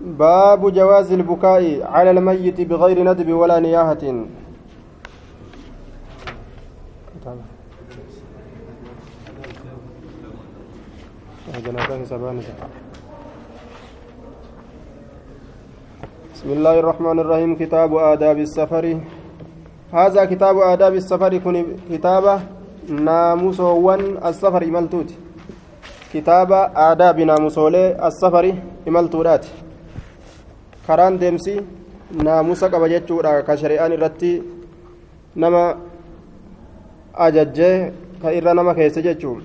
باب جواز البكاء على الميت بغير ندب ولا نياحة بسم الله الرحمن الرحيم. كتاب آداب السفر. هذا كتاب آداب السفر كن كتابة ناموسوان السفر إمالتوت كتاب آداب ناموسولي السفر إمالتورات karaan deemsi naamusa qaba jechuudha ka shari'aan irratti nama ajajjee ka irra nama keessa jechuun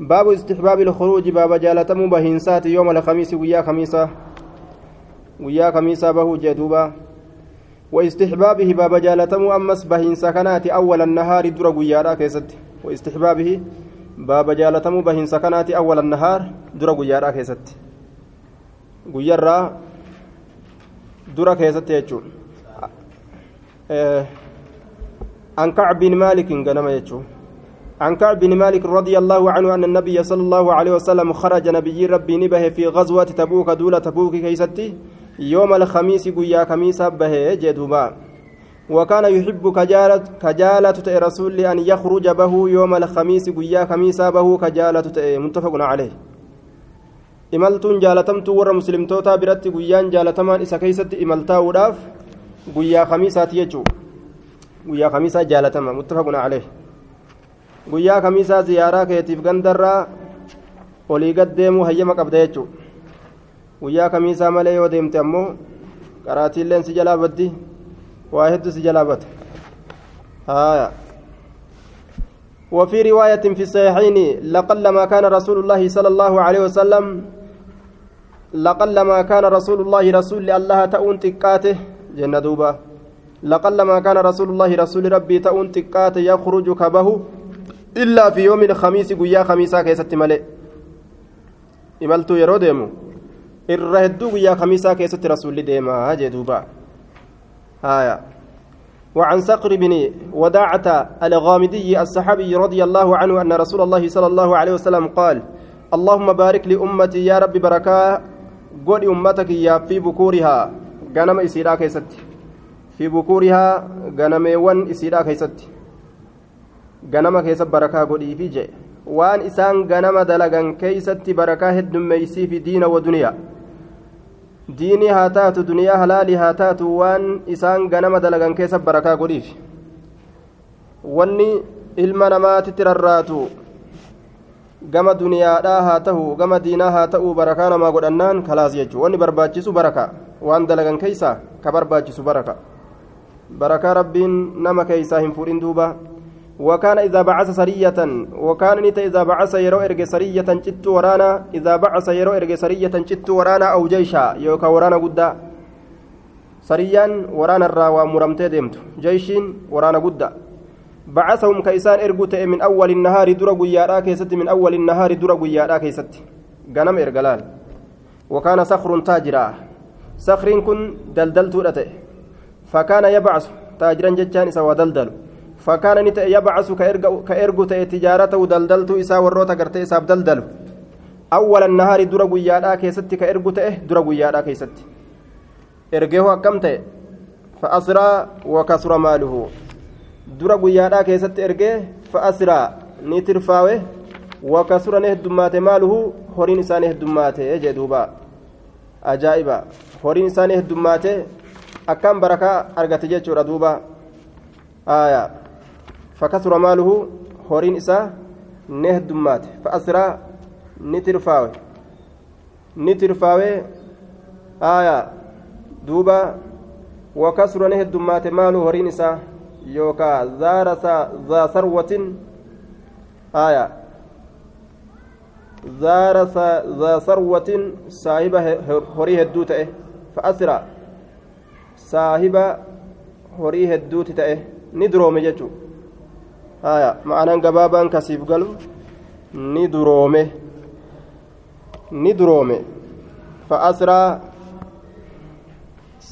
baabu istixbaabi ilkhuruuji baaba jaalatamuu bahiinsaati yooma alkamiisi guyyaa kamiisa guyyaa kamiisaa bahuu jee duuba واستحبابه باب جالتمو أمس بهين سكنات أول النهار در قيادا كيست واستحبابه باب جالتمو بهين سكنات أول النهار در قيادا كيست قيارا dura keessatti jechuun عن كعب بن مالك غنما يجو عن كعب بن مالك رضي الله عنه أن النبي صلى الله عليه وسلم خرج نبي ربي نبه في غزوة تبوك دولة تبوك كيستي يوم الخميس قيا خميس به جدوبا وكان يحب كجالة كجالة رسول أن يخرج به يوم الخميس قيا خميس به كجالة متفق عليه imaltuun jaalatamtuu warra muslimtootaa biratti guyyaan jaalatamaan isa keeysatti imaltaa'uudhaaf guyyaa kamiisaati jechuu guyyaa kamiisaa jaalatama muttafaqun caleeh guyyaa kamiisaa ziyaaraa keetiif gandarraa olii gad deemuu hayyama qabda jechuu guyyaa kamiisaa malee yoo deemte ammoo qaraatiilleen si jalaa baddi waa hedduu si jalaa bata haaya وفي رواية في الصحيحين لقلما كان رسول الله صلى الله عليه وسلم لقلما كان رسول الله رسول الله تؤن تكاته. جنة دوبا لقلما كان رسول الله رسول ربي تؤن تكاته يخرج كبه إلا في يوم الخميس قيا خميسا كيست ملئ. imaltuu yeroo deemu irra hedduu guyyaa kamiisaa keessatti rasuulli deemaa jee duuba وعن صقر بن وداعة الغامدي الصحابي رضي الله عنه أن رسول الله صلى الله عليه وسلم قال اللهم بارك لأمتي يا رب بركة godhi ummata kiyyaaf fi bukuurihaa ganama isiidhaa keessatti fi bukuurihaa ganameewwan isiidhaa keessatti ganama keessa barakaa godhiifi jedhe waan isaan ganama dalagan keeysatti barakaa heddummeeysii fi diina wa duniyaa diinii haa taatu duniyaa halaalii haa taatu waan isaan ganama dalagan keessa barakaa godhiif wanni ilma namaatitti rarraatu gama duniyaadhaa haa ta'u gama diinaa haa ta'u barakaa namaa godhannaan kalaas jechuudha wanni barbaachisu baraka waan dalagan keeysaa ka barbaachisu baraka barakaa rabbiin nama keeysaa hin fuudhin duuba وكان إذا بعث سرية وكان نت إذا بعث يرو إرج سرية جت ورانا إذا بعث يرو إرج سرية جت ورانا أو جيشا يوكا ورانا قدا سريان ورانا الراوى مرمتي ديمت جيش ورانا قدا بعثهم كيسان إرجوت من أول النهار درا قيارا كيست من أول النهار درا قيارا كيست غنم إرجلال وكان صخر تاجرا. صخر كن دلدلت رته فكان يبعث. تاجرا جتان سوى دلدل فكان نت يبعث كإرجوت تجارته دلدلت إسا وروتا قرتي إساب دلدل أول النهار درا قيارا كيست كإرجوت درا قيارا كيست إرجيه كمته فأسرى وكسر ماله. Dura guyyaadhaa keessatti ergee fa'asiraa ni tirfaawe. Wakasura ni heddummaate maaluhu? Horiin isaa ni heddummaate jee duuba. Ajaa'iba. Horiin isaa ni heddummaate akkaan barakaa argate jechuudha duuba. Aya fakasura maaluhu? Horiin isaa ni heddummaate. Fa'asiraa ni tirfaawe. Ni tirfaawe. Aya duuba. Wakasura ni heddummaate maaluhu? Horiin isaa yookaa zaara zaa sarwatin aya zaara zaa sarwatin saahiba horii hedduu ta'e fa'asira saahiba horii hedduuti ta'e ni duroome jechuu aya ma'anaan gabaabaan kasiif galu ni duroome ni duroome fa'asiraa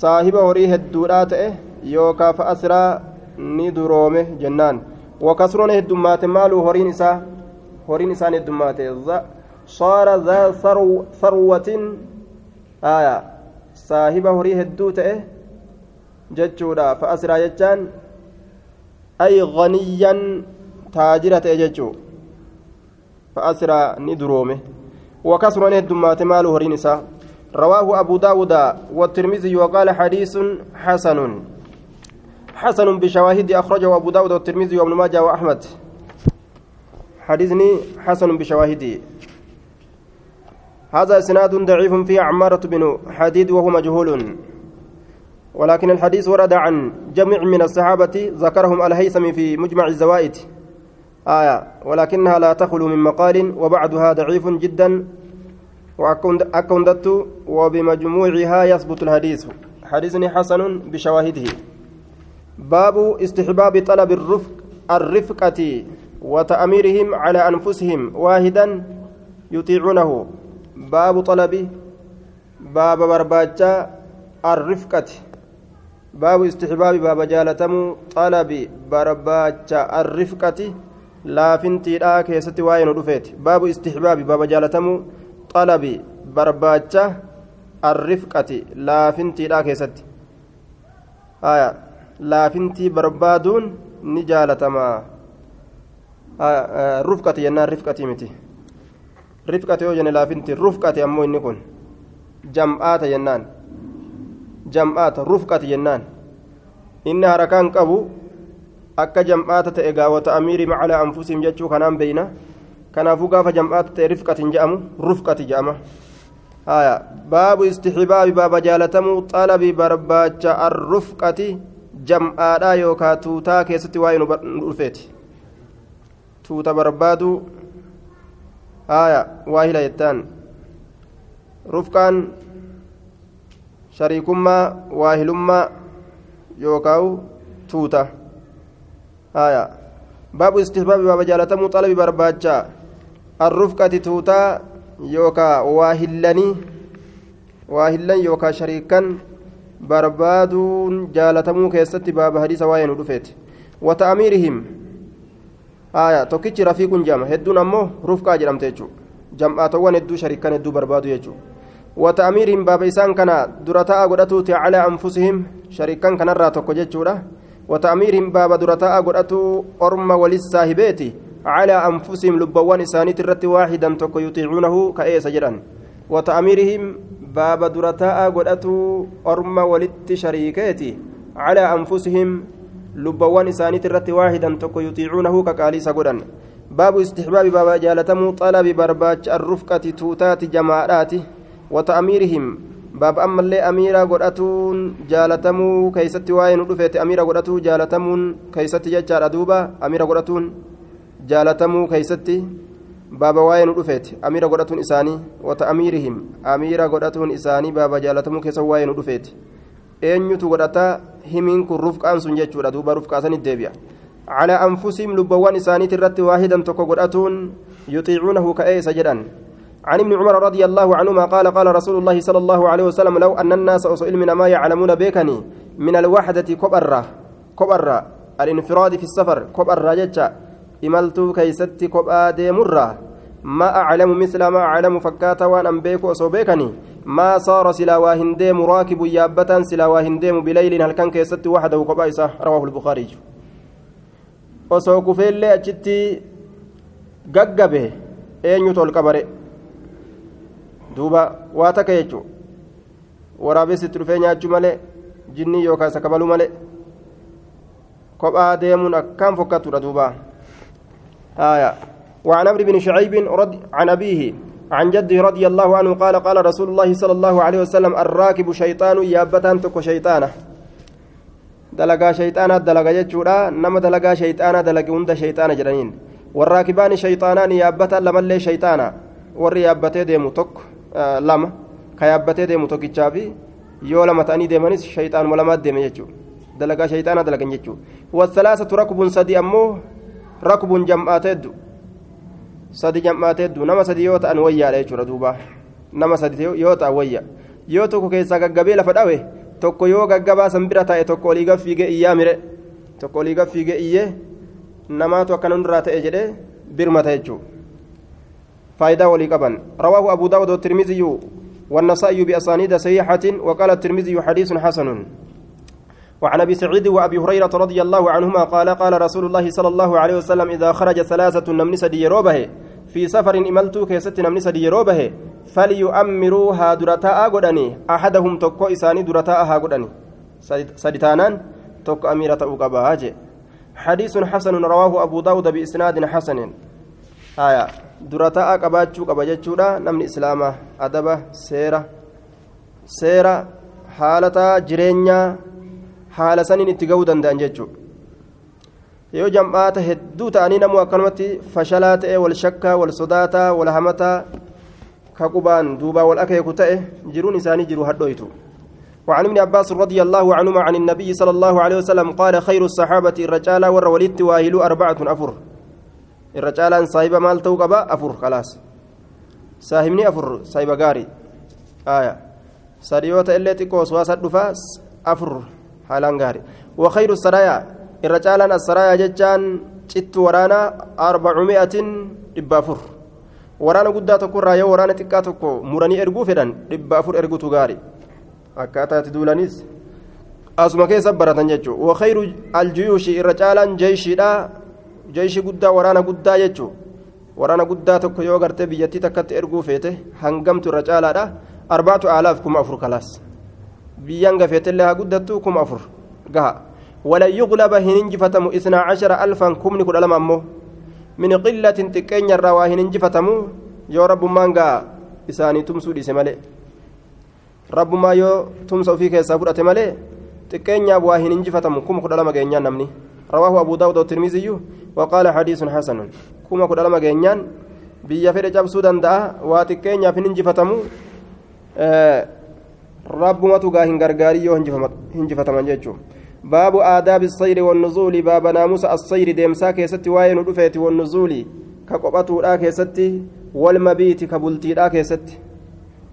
saahiba horii hedduudhaa ta'e yookaa fa'asiraa ni duroome jennaan wakasroon heddummaate maaluu horiin isaa horiin isaan heddummaate saara zaa sarwatin aya saahiba horii hedduu ta'e jechuudha fa'asraa jechaan ay ganiyyan taajira ta'e jechuu fa'asraa ni duroome heddummaate maalu horiin isaa رواه أبو داود والترمذي وقال حديث حسن حسن بشواهد أخرجه أبو داود والترمذي وابن ماجه وأحمد. حديثني حسن بشواهده هذا إسناد ضعيف فيه عمارة بن حديد وهو مجهول. ولكن الحديث ورد عن جمع من الصحابة ذكرهم الهيثم في مجمع الزوائد. آية ولكنها لا تخلو من مقال وبعدها ضعيف جدا وأكندت وبمجموعها يثبت الحديث. حديث حسن بشواهده. باب استحباب طلب الرفق الرفقة وتأميرهم على أنفسهم واحدا يطيعونه. باب طلب باب برباجة الرفقة. باب استحباب باب جالتم طلب برباجة الرفقة. لا فنتي لا كيست واين باب استحباب باب جالتم طلب برباجة الرفقة. لا فنتي لا laafintii barbaaduun ni jaalatamaa e, rufqate jennaan rifqatii miti. Rifqate yoo jenne laafinti rufqate ammoo inni kun jam'aata jennaan. Jam'aata rufqate jennaan. Inni harakaan qabu akka jam'aata ta'e gaawota amiirii macalaa anfusiim jechuu kanaan beeyna. Kanaafuu gaafa jam'aata ta'e rifqatiin je'amu rufqati je'ama baabu istixbaabi baaba jaalatamuu xalabii barbaacha arrufqati jam'aadhaa yookaa tuutaa keessatti waa'ee nu dhufeeti. Tuuta barbaadu haya waahila jettaan. Rufqaan shariikummaa waahilummaa yookaan tuuta haya baabu istihbaabi baaba jaalatamuu xalabi barbaacha arrufqati tuutaa yookaan waahillanii waahillan yookaan shariikan barbaaduun jaalatamuu keessatti baaba hadiisa waa'ee nu dhufeeti wata'amiirihim aya tokkichi rafiiqun jedhama hedduun ammoo rufqaa jedhamte jechuudha jam'aatawwan hedduu shariikan hedduu barbaadu jechuudha wata'amiirihim baaba isaan kana dura ta'a godhatuuti calaa anfusihim shariikan kanarraa tokko jechuudha wata'amiirihim baaba dura ta'a godhatu orma walis saahibeeti calaa anfusihim lubbawwan isaaniit irratti waaxidan tokko yutiicuunahu ka'eessa jedhan dura ta'a godhatu orma walitti shariikeeti calaa anfusihim lubbawwan isaaniit irratti waahidan tokko yuxiicuunahu kaqaaliisa godhan baabu istixbaabi baaba jaalatamuu xalabi barbaacha arrufqati tuutaati jamaadhaati wata'amiirihim baaba ammallee amiira godhatuun jaalatamuu keeysatti waa'ee nu dhufeete amiira godhatuu jaalatamuun keeysatti jechaadha duuba amiira godhatuun jaalatamuu keeysatti baaba waa'ee nu dhufeete amiira godhatuun isaanii wata'amiirihim amiira godhatuun isaanii baaba jaalatamuu keessa waa'ee nu dhufeete eenyutu godhata himiin kun rufqaan sun jechuudha duuba rufqaasanit deebi'a على أنفسهم لبوان إسانيت الرت واحدا تكو قرأتون يطيعونه كأيس جدا عن ابن عمر رضي الله عنهما قال قال رسول الله صلى الله عليه وسلم لو أن الناس أسئل من ما يعلمون بكني من الوحدة كبرة كبرة الانفراد في السفر كبرة جتة إملت كيست كبا مرة ما أعلم مثل ما أعلم فكاتا وأن أنبيك وصوبيكني ما صار سلا واهنديم راكب يابة سلا واهنديم بليل هل كان كيست وحده كبائسة رواه البخاري osoo kufeellee achitti gaggabe eenyutu ol qabare duuba waa takka jechuun waraabessitti dhufee nyaachuu malee jinnii yookaan isa kabaluu malee kophaa deemuun akkaan fokkatudha haaya وعن عمرو بن شعيب رضي عن أبيه عن جده رضي الله عنه قال قال رسول الله صلى الله عليه وسلم الراكب شيطان يابتان تكو شيطانه dalagaa shayxaanaa dalaga jechuudha nama dalagaa shayxaanaa dalage hunda shayxaana jedhaniin warraakibaani shayxaanaan yaabbatan lamallee shayxaana warri yaabbatee deemu tokko lama ka yaabbatee deemu tokkichaa fi yoo lama ta'anii deemanis shayxaanuma lamaat deeme jechuudha dalagaa shayxaanaa dalagan jechuudha wasalaasatu rakbuun sadi ammoo rakbuun jam'aateeddu sadi jam'aateeddu nama sadi yoo ta'an wayyaadha jechuudha duuba nama sadi yoo ta'an wayya yoo tokko keessaa gaggabee lafa dhawe tokko yoo gaggabaa san bira taa'e tokko olii gaffiigee iyyaa mire tokko olii gaffiigee iyyee namaatu akkana hundirraa ta'e jedhee birmata jechuudha walii qaban rawaahu abu daawud والترمذي والنسائي بأسانيد صحيحة وقال الترمذي حديث حسن وعن أبي سعيد وأبي هريرة رضي الله عنهما قال قال رسول الله صلى الله عليه وسلم إذا خرج ثلاثة نمن سدي روبه في سفر املت كيست نمن سدي روبه فليؤمروا هادرتا غدني أحدهم تكو إساني درتا ها غدني سدتانان تكو أميرة وقباج حديث حسن رواه أبو داود بإسناد حسن. آية درتا قباچو قباجچودا نمن اسلاما ادب سيرة سيرة حالتا جرينيا haala saniin itti gahuu danda'an jechuudha yoo jam'aata hedduu ta'anii namuu akkanumatti fashalaa ta'e wal shakkaa wal sodaataa wal hamataa ka qubaan duubaa wal akeeku ta'e jiruun isaanii jiru hadhooytu وعن ابن عباس رضي الله عنهما عن النبي صلى الله عليه وسلم قال خير الصحابة الرجال والولد واهل أربعة أفر الرجال صاحب مال توقبا أفر خلاص ساهمني أفر صاحب غاري آية سريوة اللي تكوس واسد أفر haalaan gaarii wakayru saraayaa irra caalaan assaraayaa jechaan cittu waraanaa arbacumi'atin dhibba afur. Waraana guddaa tokkorraa yoo waraana xiqqaa tokko muranii erguu fedhan dhibba afur ergutu gaari. Akkaataati duulanis asuma keessa baratan jechuudha wakayru aljuyuushi irra caalaan jeeshiidha jeeshii guddaa waraana guddaa jechuudha waraana guddaa tokko yoo gartee biyyattii takkatti erguu feete hangamtu irra caalaadha arbaatu aalaaf kuma afur kalaas. Biyyaan gafeetillee haa guddattu kuma afur gaha walan yuglaba hin injifatamu isnaa cashara alfan kumni kudha lama ammoo min qillatin xiqqeenyarraa waa hin injifatamu yoo rabbummaan gaa isaanii tumsuu dhiise malee rabbummaa yoo tumsa ofii keessaa fudhate malee xiqqeenyaaf waa hin injifatamu kuma kudha lama geenyaan namni رواه أبو داود والترمذي وقال حديث حسن كما كل لما جنيان بيا فيرج أبسو دندا واتكين يا آه rabbumatu gaa hin gargaarii yoo hinjifataman jechuun baabu aadaabi sayri wannuzuuli baaba naamusa assayri deemsaa keessatti waa'ee nu dhufeeti wannuzuuli ka qophatuudhaa keessatti walmabiiti ka bultiidhaa keessatti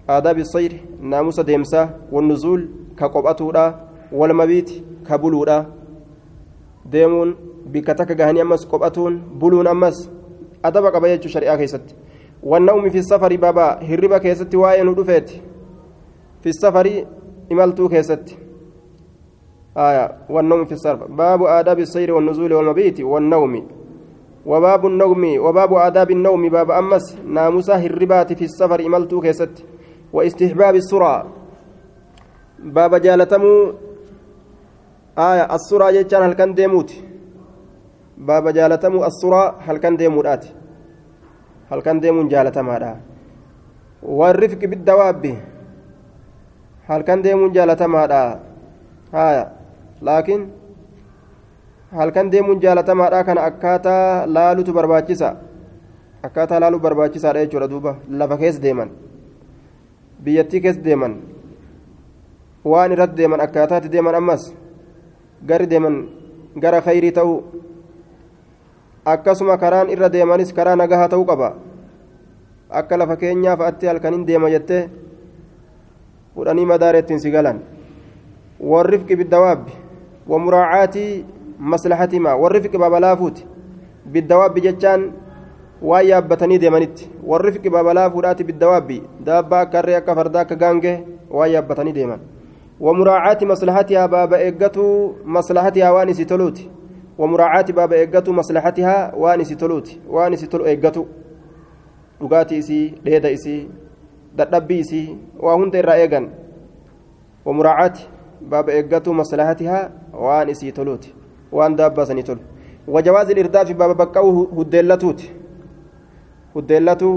aadaabi sayri naamusa deemsaa wannuzuul ka qophatuudhaa walmabiiti ka buluudhaa deemuun bikka takka gahanii ammas qophatuun buluun ammas adaba qaba jechuu shari'aa keessatti wanna'umi fi safari baaba hirriba keessatti waa'ee nu dhufeeti في السفر إملتو كيست. آية والنوم في السفر باب آداب السير والنزول والمبيت والنوم. وباب النوم وباب آداب النوم باب أمس. ناموسا الربات في السفر إملتو كيست. واستحباب السرعة باب جالتمو. آية السرعة جتان هل كان ديموت. باب جالتمو السرعة هل كان ديموت هل كان ديمون جالتما والرفق بالدواب. Halkan deemuun jaalatamaadha. Haya laakiin halkan deemuun jaalatamaadha kana akkaataa laalutu barbaachisa. Akkaataa laaluu barbaachisaadha jechuudha duuba. Lafa keessa deeman. Biyyattii keessa deeman. Waan irratti deeman akkaataatti deeman ammas gari deeman gara khayrii ta'uu akkasuma karaan irra deemanis karaa nagahaa ta'uu qaba. Akka lafa keenyaaf atti halkaniin deema jettee fudhanii madaara ittiin si galan warrifqi biddawaabbi wamuraacaati maslahatimaa warrifqi babalaafuuti biddawaabbi jechaan waan yaabbatanii deemanitti warrifqi babalaafuudhaati biddawaabbi daabbaa akka harree akka fardaa akka gaangee waan yaabbatanii deeman wamuraacaati maslahatihaa baaba eeggatuu maslahatihaa waan isi toluuti wamuraacaati baaba eeggatuu maslahatihaa waan isi toluuti waan isi dadhabbii isii waa hunda irraa eegan wamuraacaati baaba eeggatu maslahatihaa waan isii toluuti waan daabbaasanii tolu wajawaazi irdaafi baaba baqqa'uu huddeellatuuti huddeellatu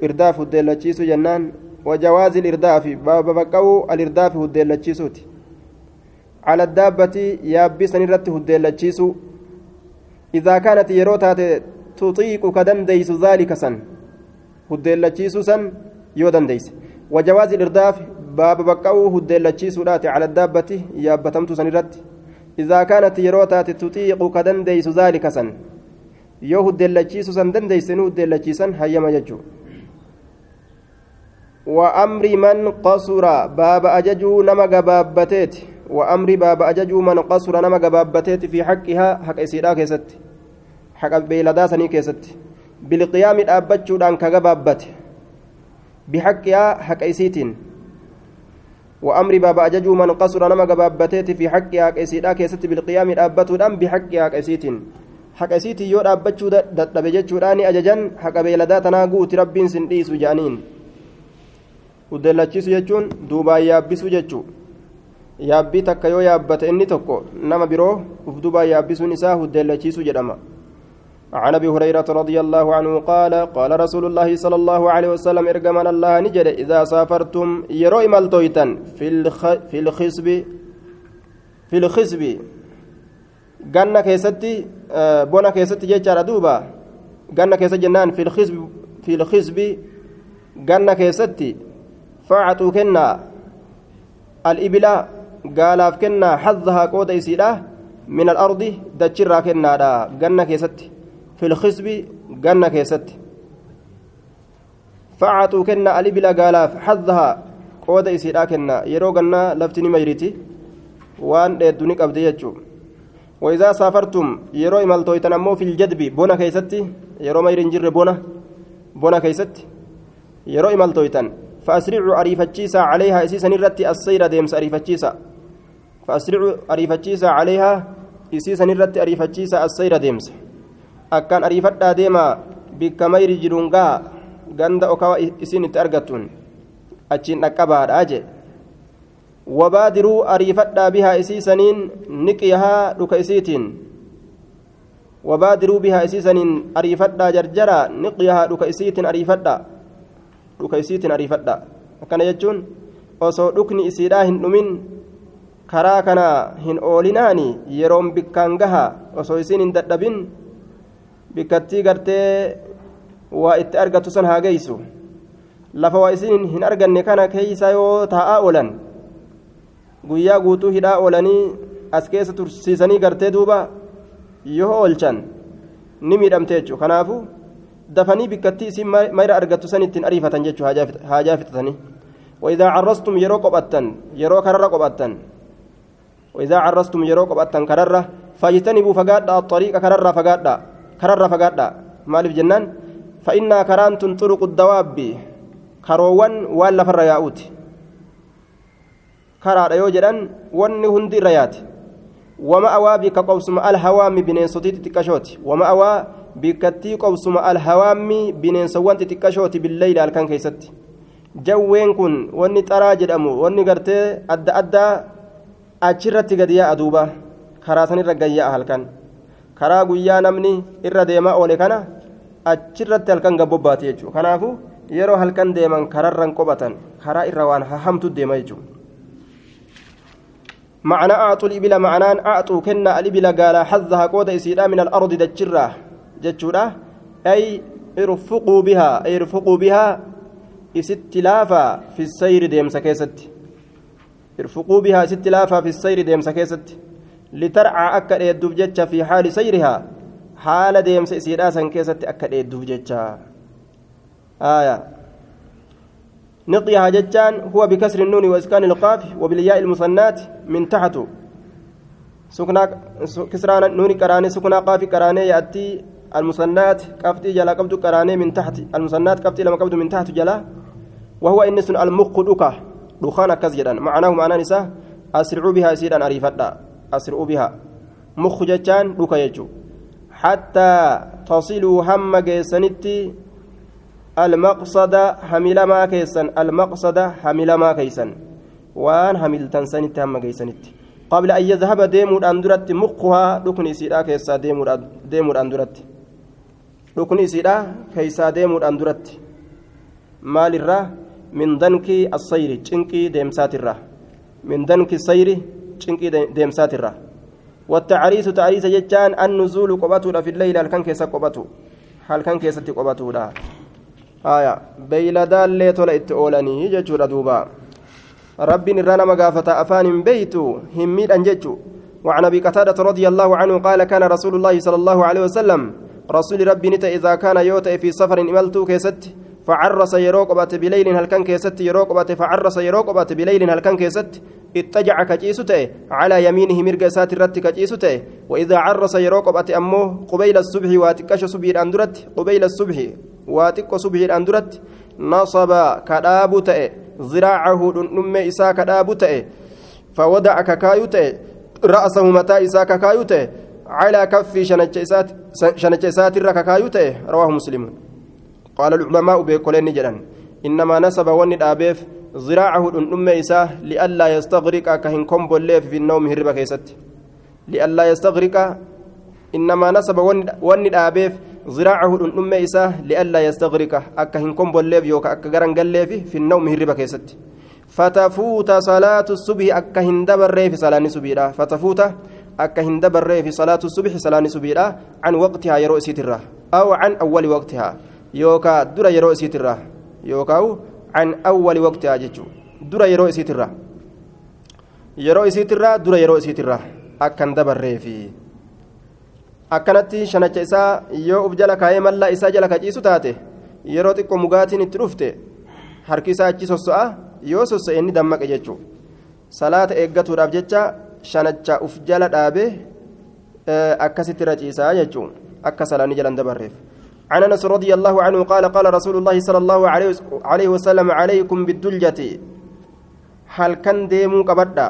irdaaf huddeellachiisu jennaan wajawaazi irdaafi baaba baqqa'uu alirdaafi huddeellachiisuuti على الدابة يابسن الرت هديلتشيسو إذا كانت يروتات تطيق كدنديس ذلك سن هديلتشيسو سن يو دنديس وجواز الإرداف باب بقاو هديلتشيسو رات على الدابة يابتمت سن الرت إذا كانت يروتات تطيق كدنديس ذلك سن yoo huddeellachiisu san dandeeysanii huddeellachiisan hayyama jechuu. وأمر من قصر باب أججو نما جبابتيت وأمر باب أججو من قصر نما جبابتيت في حقها حق إسيرا كيست حق بيلدا سني كيست بالقيام الأبتشو دان كجبابت بحقها حق إسيتين وأمر باب أججو من قصر نما قبابتيت في حقها حق إسيدا كيست بالقيام الأبتو دم بحقها حق إسيتين حق إسيتي يود أبتشو دب جتشوراني أججن حق بيلدا تناقوت ربين سنديس جانين uddeellachiisu jechuun duubaan yaabbisuu jechuu yaabbii takka yoo yaabbate inni tokko nama biroo uf duubaan yaabbisuun isaa huddeellachiisuu jedhama عن أبي هريرة رضي الله عنه قال قال رسول الله صلى الله عليه وسلم ارجمنا الله نجد إذا سافرتم يرو ملتويتا في الخ في الخصب في الخصب. ganna keessatti bona keessatti jechaadha duuba ganna keessa jennaan fi lkhisbi ganna keessatti فاعطوا كنا. الإبلا قالاف كنا حظها قود إسيدا من الأرض دجرا كنا دا. جنة كيست في الخصب جنة كيست. فاعطوا كنا الإبلا قالاف حظها قود إسيدا كنا. يرو جنة لفتني مجريتي وان دوني قبضي يجو. وإذا سافرتم يرو إمالتويتن أمو في الجدب بونا كيستي. يرو ميرين جر بونا بونا كيست يرو إمالتويتن. فأسرعوا أريفتشيسا عليها إسيسا نرتي السير ديمس أريفتشيسا. فأسرعوا أريفتشيسا عليها إسيسا نرتي أريفتشيسا السير ديمس. أكان أريفتا ديما بكمير جرونغا غندا أوكاوا إسين تأرغتون أتشين أكبار أجي وبادروا أريفتا بها إسيسنين نكيها لك إسيتين وبادروا بها إسيسنين أريفتا جرجرا نقيها لك إسيتين أريفتا dhuka isiitiin ariifadha akkana jechuun osoo dhukni isiidhaa hin dhumin karaa kana hin oolinaani yeroon bikkaan gaha osoo isiin hin dadhabin bikkattii gartee waa itti argatu san haa geessu lafa waa isiin hin arganne kana keeysa yoo taa'aa oolan guyyaa guutuu hidhaa oolanii as keessa tursiisanii gartee duuba yoo oolchan ni miidhamte jechuudha kanaafu dafanii bikkattii isin mayra argattu san ittiin ariifatan jechuu haajaa fixatanii وإذا عرستم يرو قبطن يرو كرر قبطن وإذا عرستم يرو قبطن كرر فاجتنبوا فقادا الطريق كرر فقادا كرر فقادا مالف جنان فإنا كرانت طرق الدواب كروان ولا فر ياؤت كرار يوجدان ون هندي ريات وما أوابك قوسم الهوام بنين صديت تكشوت وما أوى bikkattii qobsuma alhawaammi bineensawwan xixiqqashooti billeyli halkan keeysatti jawween kun wanni xaraa jedhamu wanni gartee adda addaa achirratti gadi yaa'a duuba karaa sanirra gayyaa'a halkan karaa guyyaa namni irra deemaa oole kana achirratti halkan gabbobbaati jechuudha kanaafu yeroo halkan deeman kararran qobatan karaa irra waan hamtu deema jechuudha. معنى أعطوا الإبل معنان أعطوا كنا الإبل قال حظها قود إسيرا من الأرض دجرة irfuquu bihaa ay irfuquu bihaa isitti laafaa fi sayri deemsa keessatti irfuquu bihaa isitti laafaa fi sayri deemsa keessatti litarcaa akka dheedduuf jecha fi haali sayrihaa haala deemsa isiidhaa san keessatti akka dheedduuf jecha آية. نقيها جتان هو بكسر النون وإسكان القاف وبالياء المثنات من تحت. سكنا كسران نون كراني سكنا قاف كراني يأتي المصنات كفتي جلا قبض قراني من تحت. المصنات كفتي لما قبض من تحت جلا. وهو إنس المخ دكا دخان كزجدا معناه معنى نساء أسرعوا بها سيدا أريفتا مخ جتان دكا يجو حتى تصلوا هم جيسنتي المقصد حمل ما كيسن المقصد حمل ما كيسن وان حملتن سنتي هم جيسنتي قبل أن يذهب ديمود أندرت مخها دكني سيدا كيسا ديمود أندرت dhukni isiidha keeysaa deemuudhaan duratti. Maalirraa? Min danki assayri cinqii deemsaatirra min danki sayri cinqii deemsaatirra. والتعريس تعريس جتان النزول قبته في الليل هل كان كيسا قبته هل كان كيسا قبته آية بيلدان ليتولا اتئولاني جتشورا دوبا ربي نرانا مقافة أفان بيتو هميد أنجتشو وعن أبي قتادة رضي الله عنه قال كان رسول الله صلى الله عليه وسلم رسول ربي نتا إذا كان يوتا في سفر إملتو كيست فعرس يروقبت بليل هل كان كيست يروقبت فعرس يروقبت بليل هل كان كيست اتجع كجيسته على يمينه مرق سات الرت كجيسته وإذا عرس يروقبت أمه قبيل الصبح واتكش صبح الأندرت قبيل الصبح واتك صبح الأندرت نصب كداب تأ ذراعه دنم إسا كداب تأ فودع ككايو تأ رأسه متى إسا ككايو تأ على كف شنج إسات الرككايو تأ رواه مسلم. قال العلماء بيقولين جدا إنما نسب وني دابيف ذراعه دنم إسا لئلا يستغرق كهن كومبوليف في النوم هربا كيست لئلا يستغرق إنما نسب وني دابيف ذراعه دنم إسا لئلا يستغرق أكهن كومبوليف يوكا أكغران في النوم هربا كيست فتفوت صلاة الصبح أكهن دبر في صلاة الصبح فتفوت أكهن دبر في صلاة الصبح صلاة الصبح عن وقتها يرو سيترة أو عن أول وقتها يوكا در يرو سيترة يوكا عن an awwali waqtihaa jechuudha dura yeroo isiitirraa yeroo isiitirraa dura yeroo isiitirraa akkan dabarreefi akkanatti shanacha isaa yoo uf jala kaa'ee mallaa isaa jala kaciisu taate yeroo xiqqoo mugaatiin itti dhufte harki isaa achi sosso'a yoo sossa'e inni dammaqe jechuudha salaata eeggatuudhaaf jecha shanacha uf jala dhaabee akkasitti raciisaa jechuudha akka salaanni jalan dabarreef. عن أنس رضي الله عنه قال قال رسول الله صلى الله عليه وسلم عليكم بالدلجة. هل كان ديمو كبدا؟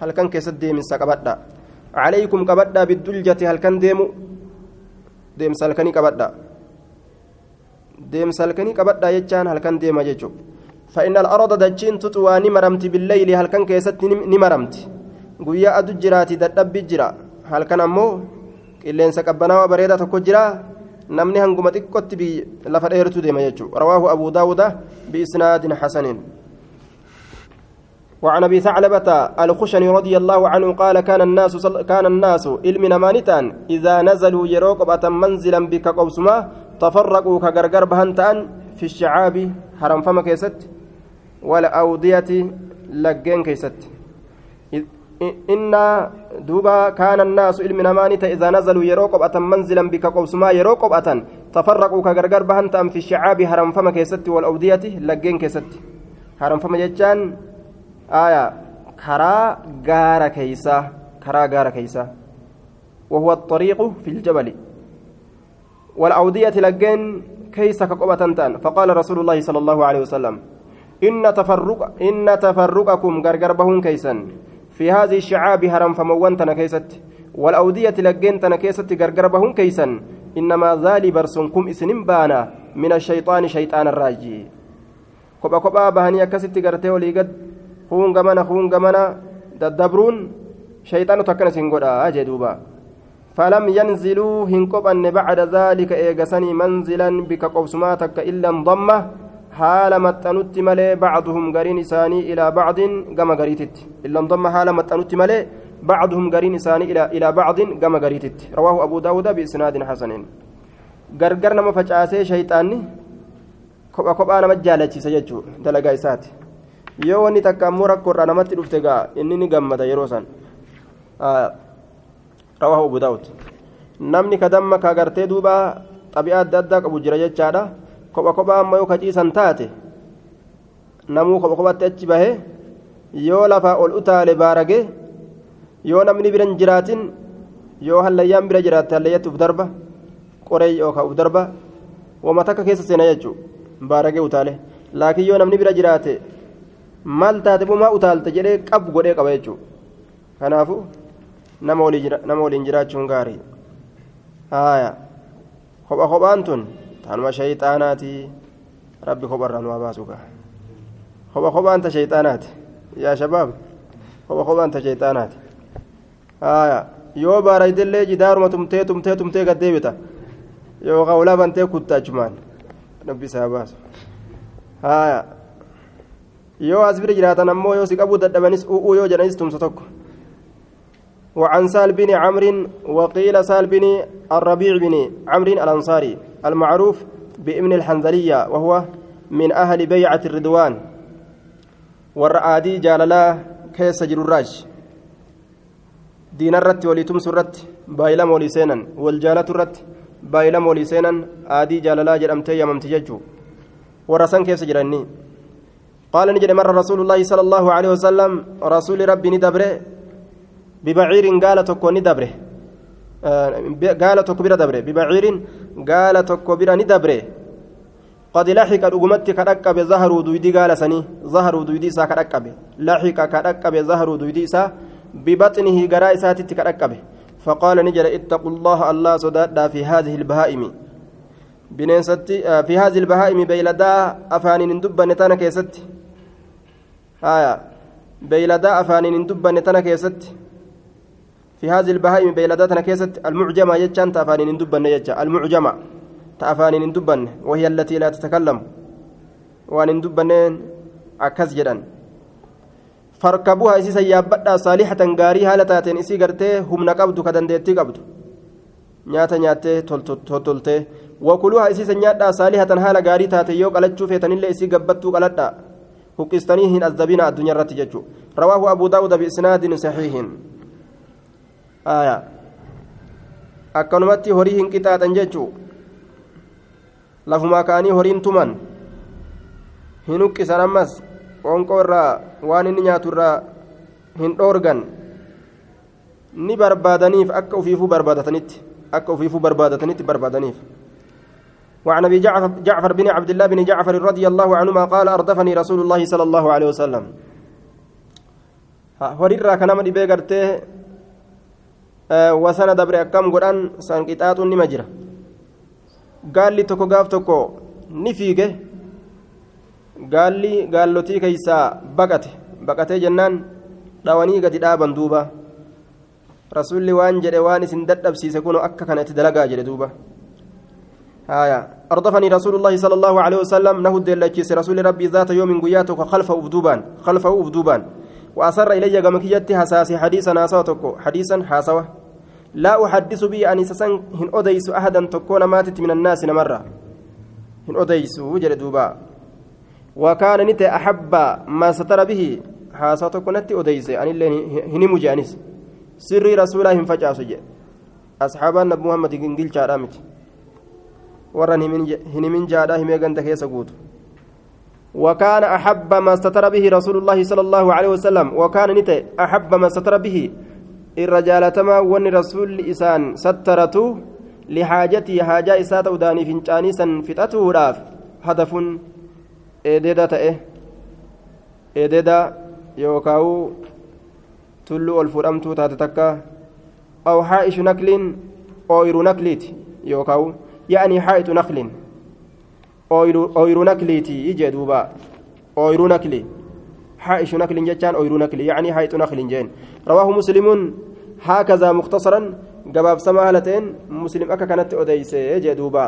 هل كان كيسد ديم كبدا؟ عليكم كبدا بالدلجة. هل كان ديمو؟ ديم سالكني كبدا. ديم سالكني كبدا يجان هل كان ديما يجو فإن الأرض دجين تطوى نمرمت بالليل. هل كان كيست نمرمت؟ قويا أدو جراتي ددب جرا هل كان أمو؟ qabbanaawaa bareedaa tokko jira namni hanguma xiqqootti lafa dheertuu deema jechuudha. Rawaahu abuu daawuda biisnaadin xasaniin وعن أبي ثعلبة الخشني رضي الله عنه قال كان الناس كان الناس علم نمانتان إذا نزلوا يروقبة منزلا بك قوسما تفرقوا كغرغر بهنتان في الشعاب حرم فما كيست؟ والأودية لجين كيست؟ إن دوبا كان الناس علم نمانت إذا نزلوا يروقب أتم منزلا بك قوسما يروقب أتن تفرقوا كغرغر بهنتان في الشعاب حرم فما كيست والأودية لجين كيست حرم فما جتان آية كرا غار كيسا كرا غار كيسا. وهو الطريق في الجبل. والأودية لجين كيس كقبة فقال رسول الله صلى الله عليه وسلم إن تفرق إن تفرقكم غرغر بهون كيسا في هذه الشعاب هرم فموان تنكيست والأودية لجين تنكيست بهون كيسا إنما ذالي برسنكم إسنم بانا من الشيطان شيطان الراجي. كوبا كوبا بهني أكست غرتي وليقد خون غمنا خون غمنا ددبرون شيطان تكن سنغودا أجدوبا فلم ينزلوا هنكب أن بعد ذلك إيغسني منزلا بك قوسماتك إلا انضمه haala maxxanutti malee bacduhum gariin isaanii ilaa bacdin gama gariititti. Illa ndamma haala maxxanutti malee bacduhum gariin isaanii ilaa bacdin gama gariititti. Rawaahu abuu daawuda biisnaadin xasaniin gargar nama facaasee shayxaanni kopha kophaa nama jaalachiisa jechuu dalagaa isaati. Yoo wanni takka ammoo rakkoo irraa namatti dhufte gaa inni ni gammada yeroo san. Rawaahu abuu daawud. Namni kadamma ka gartee duuba xabi'aa adda addaa qabu jira jechaadha kopha kophaa amma yoo kaciisan taate namuu kopha kophatti achi bahe yoo lafaa ol utaale baarage yoo namni bira hin jiraatin yoo hallayyaan bira jiraatte hallayyatti uf darba qoree yookaan uf darba wama takka keessa seena jechuudha baaragee utaale. Laakiin yoo namni bira jiraate maal taate bumaa utaalte jedhee qabu godhee qaba jechuudha kanaafu nama waliin jiraachuun gaarii. Haaya. Kopha kophaan tun. Tanuma shayxaanaati rabbi kopharraa nu baasuuka kopha kophaanta shayxaanaati yaa shabaab kopha kophaanta shayxaanaati haya yoo baaraydellee jidaaruma tumtee tumtee tumtee gaddeebita yookaan ulaa bantee kutta achumaan rabbi isaa baasu haya yoo as bira jiraatan ammoo yoo si qabuu dadhabanis u'uu yoo jedhanis tumsa tokko وعن سال بن عمرو وقيل سال بن الربيع بن عمرو الأنصاري المعروف بابن الحنظلية وهو من أهل بيعة الرضوان. والرآدي جاللا كيس جرراج دين الرت وليتم سرت بايلم وليسينا والجالة الرت بايلم وليسينا آدي جاللا جرمتي يممت ججو ورسان كيس جرني قال نجد مر رسول الله صلى الله عليه وسلم رسول ربي ندبره ببعير قال تكو ندبره. Gaala tokko bira dabre bibaciirin gaala tokko bira ni dabre قد لحق رقمت كدقب ظهروا دويدي قال سني. ظهروا دويدي سا كدقب لحق كدقب ظهروا دويدي سا ببطنه قراء ساتت كدقب فقال نجر اتقوا الله الله صداد في هذه البهائم. بنيستي في هذه البهائم بيلدا أفاني ندبن تانا كيست آية. بيلدا أفاني ندبن تانا كيست في هذه البهائم بيلدا تانا كيست المعجمة يجان تافاني ندبن يجا المعجمة تافاني ندبن وهي التي لا تتكلم وان ندبنين أكز جدًا farkabuha isii sayyaabbadhaa saalihatan gaarii haala taateen isii gartee humna qabdu ka dandeettii qabdu nyaata nyaattee toltoltee wakuluha isii sanyaadhaa saalihatan haala gaarii taate yoo qalachuu feetanillee isii gabbattuu qaladhaa huqqistanii hin azdabina addunyaa irratti jechuu rawaahu abuu daawuda biisnaadin saxiihin akkanumatti horii hin qixaaxan jechuu lafumaa ka'anii horiin tuman hin huqqisan ammas qoonqoo irraa waan inni nyaatu irraa hin dhoorgan ni barbaadaniif akka ufiifuu barbaadatanitti akka ufiifuu barbaadatanitti barbaadaniif وعن ابي جعفر, جعفر بن عبد الله بن جعفر رضي الله عنهما قال اردفني رسول الله صلى الله عليه وسلم هوريرا كان من دبي غرتي وسنه دبر كم غدان سانقيطات نمجرا قال لي تكو غاف تكو نفيغه gaalli gaallotii keeysaa baqate baqatee jennaan dhawanii gadi dhaaban duuba. Rasuulli waan jedhe waan isin dadhabsiise kun akka kana itti dalagaa jedhe duuba. هايا أردفني رسول الله صلى الله عليه وسلم نهو دلتشيس رسول ربي ذات يوم قياتك خلفه أفدوبان خلفه أفدوبان وأسر إلي قمكيتي حساسي حديثا ناسوتك حديثا حاسوة لا أحدث به أن سسن هن أديس أحدا تكون ماتت من الناس نمرة. هن أديس وجل دوبا. وكان نت أحب ما ستر به. حاسة كنت أديس. أن الله هنمو جانس سري رسول الله فجأة سجى أصحاب النبي محمد جنجل شارامت ورن هنمن جادا هم يغنت كيس قوت وكان أحب ما ستر به رسول الله صلى الله عليه وسلم وكان نت أحب ما ستر به. الرجال تما ون رسول إسان سترته لحاجتي حاجة إسات وداني فنجاني سن فتته راف. هدف ta'e eedeeda yookaan tulluu ol fuudhamtuu taate takka aw haa'ishu nakliin ooyiruu nakliiti yookaan yaa'anii haa'itu nakliin ooyiruu nakliiti ijee duuba ooyiruu nakli haa'ishu nakliin jechaan ooyiruu nakli yaa'anii haa'itu nakliin jeen rawaahu muslimuun haakazaa mukhtasaran gabaabsamaa haala ta'een muslim akka kanatti odeeyse jee duuba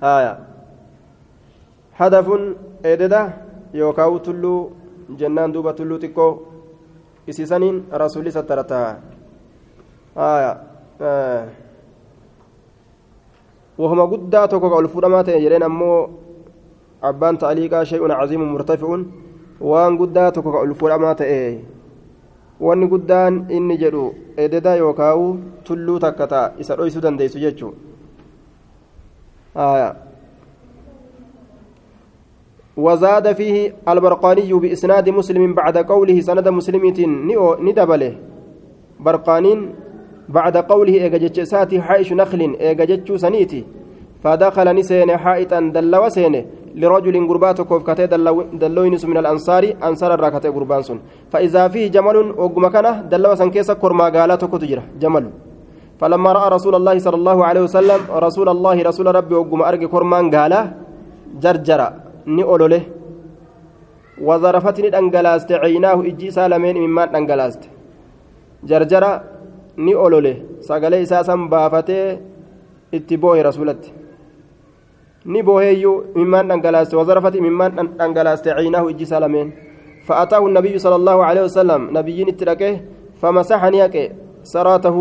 haaya. hadafuun eededa yookaan tulluu jennaan duuba tulluu xiqqoo isiisaniin rasuulli sattarataa ol fuudhamaa ta'e jedheen ammoo abbaan ta'aliiqaa shay'un caziimun murtafi'uun waan guddaa tokko ka ol fuudhamaa ta'e wanni guddaan inni jedhu eededa yookaan tulluu takka ta'a isa dhoysuu dandeessu jechuudha. وزاد فيه البرقاني بإسناد مسلم بعد قوله سند مسلم ندبله برقانين بعد قوله إيجاجتش ساتي حائش نخل إيجاجتش سنيتي فدخل نسين حائطا دل وسين لرجل قربات كوفكتي دلوينس من الأنصار أنصار الراكتي قربان سن. فإذا فيه جمل وقمكنه دل وسن كيسا كرما قالت كتجرة جمل. فلما رأى رسول الله صلى الله عليه وسلم رسول الله رسول ربي وقم أرقي كرمان قال جرجر wazarafati ni dhangalaaste caynaahu ijji isaa lameen imimmaan dhangalaaste jarjara ni olole sagalee isaa san baafatee itti boohe rasulatti ni booheeyyuu imimmaan dhangalaaste wazarafati imimmaan dhangalaaste caynaahu ijji isaa lameen فأتاه النبي صلى الله عليه وسلم نبيين اتركه فمسح نياك سراته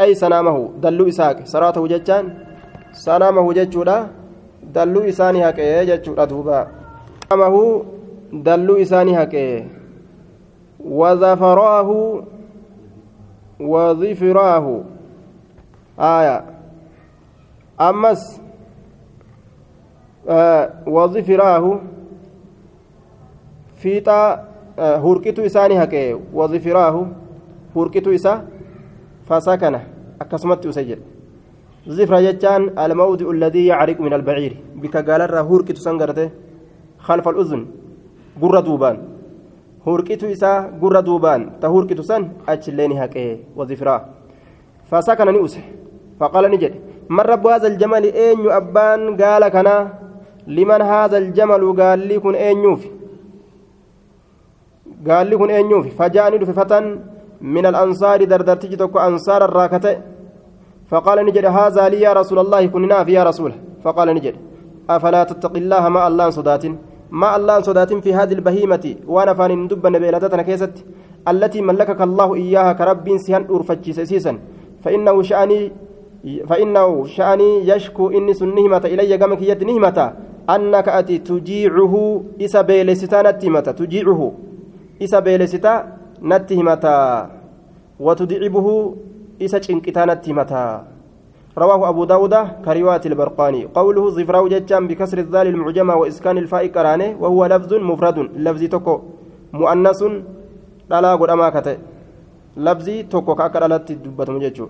أي سنامه دلو إساك سراته جتان سنامه جتشودا dalluu isaanii haqee jechuudha duuba amahu dalluu isaanii haqee wazifiraahu aya ammas wazifiraahu fiixaa hurqitu isaanii haqee wazifiraahu hurqitu isa fasakana akkasumatti use jedhe زفرة جتان الموضع الذي يعرق من البعير بك قال هورك تسنقرته خلف الأذن قرة دوبان هوركتو إسا قرة دوبان تهوركتو سن أجليني هكي وزفرة فسكن نؤسه فقال نجد من رب هذا الجمل أين أبان قال كنا لمن هذا الجمل قال لي كن أين يوفي قال لي كن أين يوفي فجاءني فتن من الأنصار دردرتي تكو أنصار الراكته فقال نجد هذا لي يا رسول الله كنا في يا رسول فقال نجد أفلا تتقي الله ما الله صدات ما الله صدات في هذه البهيمة وأنا فان دب نبيلتنا كيست التي ملكك الله إياها كرب سيان أرفتشي سيسا فإنه شأني فإنه شأني يشكو إني سنهمة إلي قمك يد نهمة أنك أتي تجيعه إسا بيلستا نتمة تجيعه إسا بيلستا نتهمة وتدعبه إسا چنكتا نتهمة. رواه أبو داود كرواية البرقاني. قوله ظفراو جتشان بكسر الذال المعجمة وإسكان الفاء كرانة وهو لفظ مفرد. لفظ تكو مؤنث لا قد أماكته لفظ تكو كأكرالت دبتم جتشو.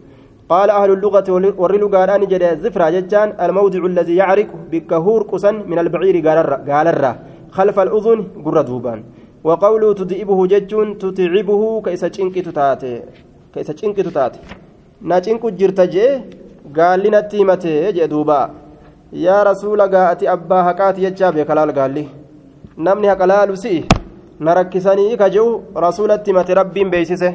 قال أهل اللغة ورلو قالان جدي زفرة جتان الموضع الذي يعرق بكهور قسن من البعير قال الرا خلف الأذن قر دوبان. وقوله تدئبه جتون تتعبه كيسا چنك تتاتي كيسا چنك تتاتي نا چنك جرت جي قال لنا تيمتي جي دوبا يا رسول قاءتي أبا هكاتي يجابي كلال قال لي نمني هكلال سي نركسني كجو رسول التيمتي ربي بيسسه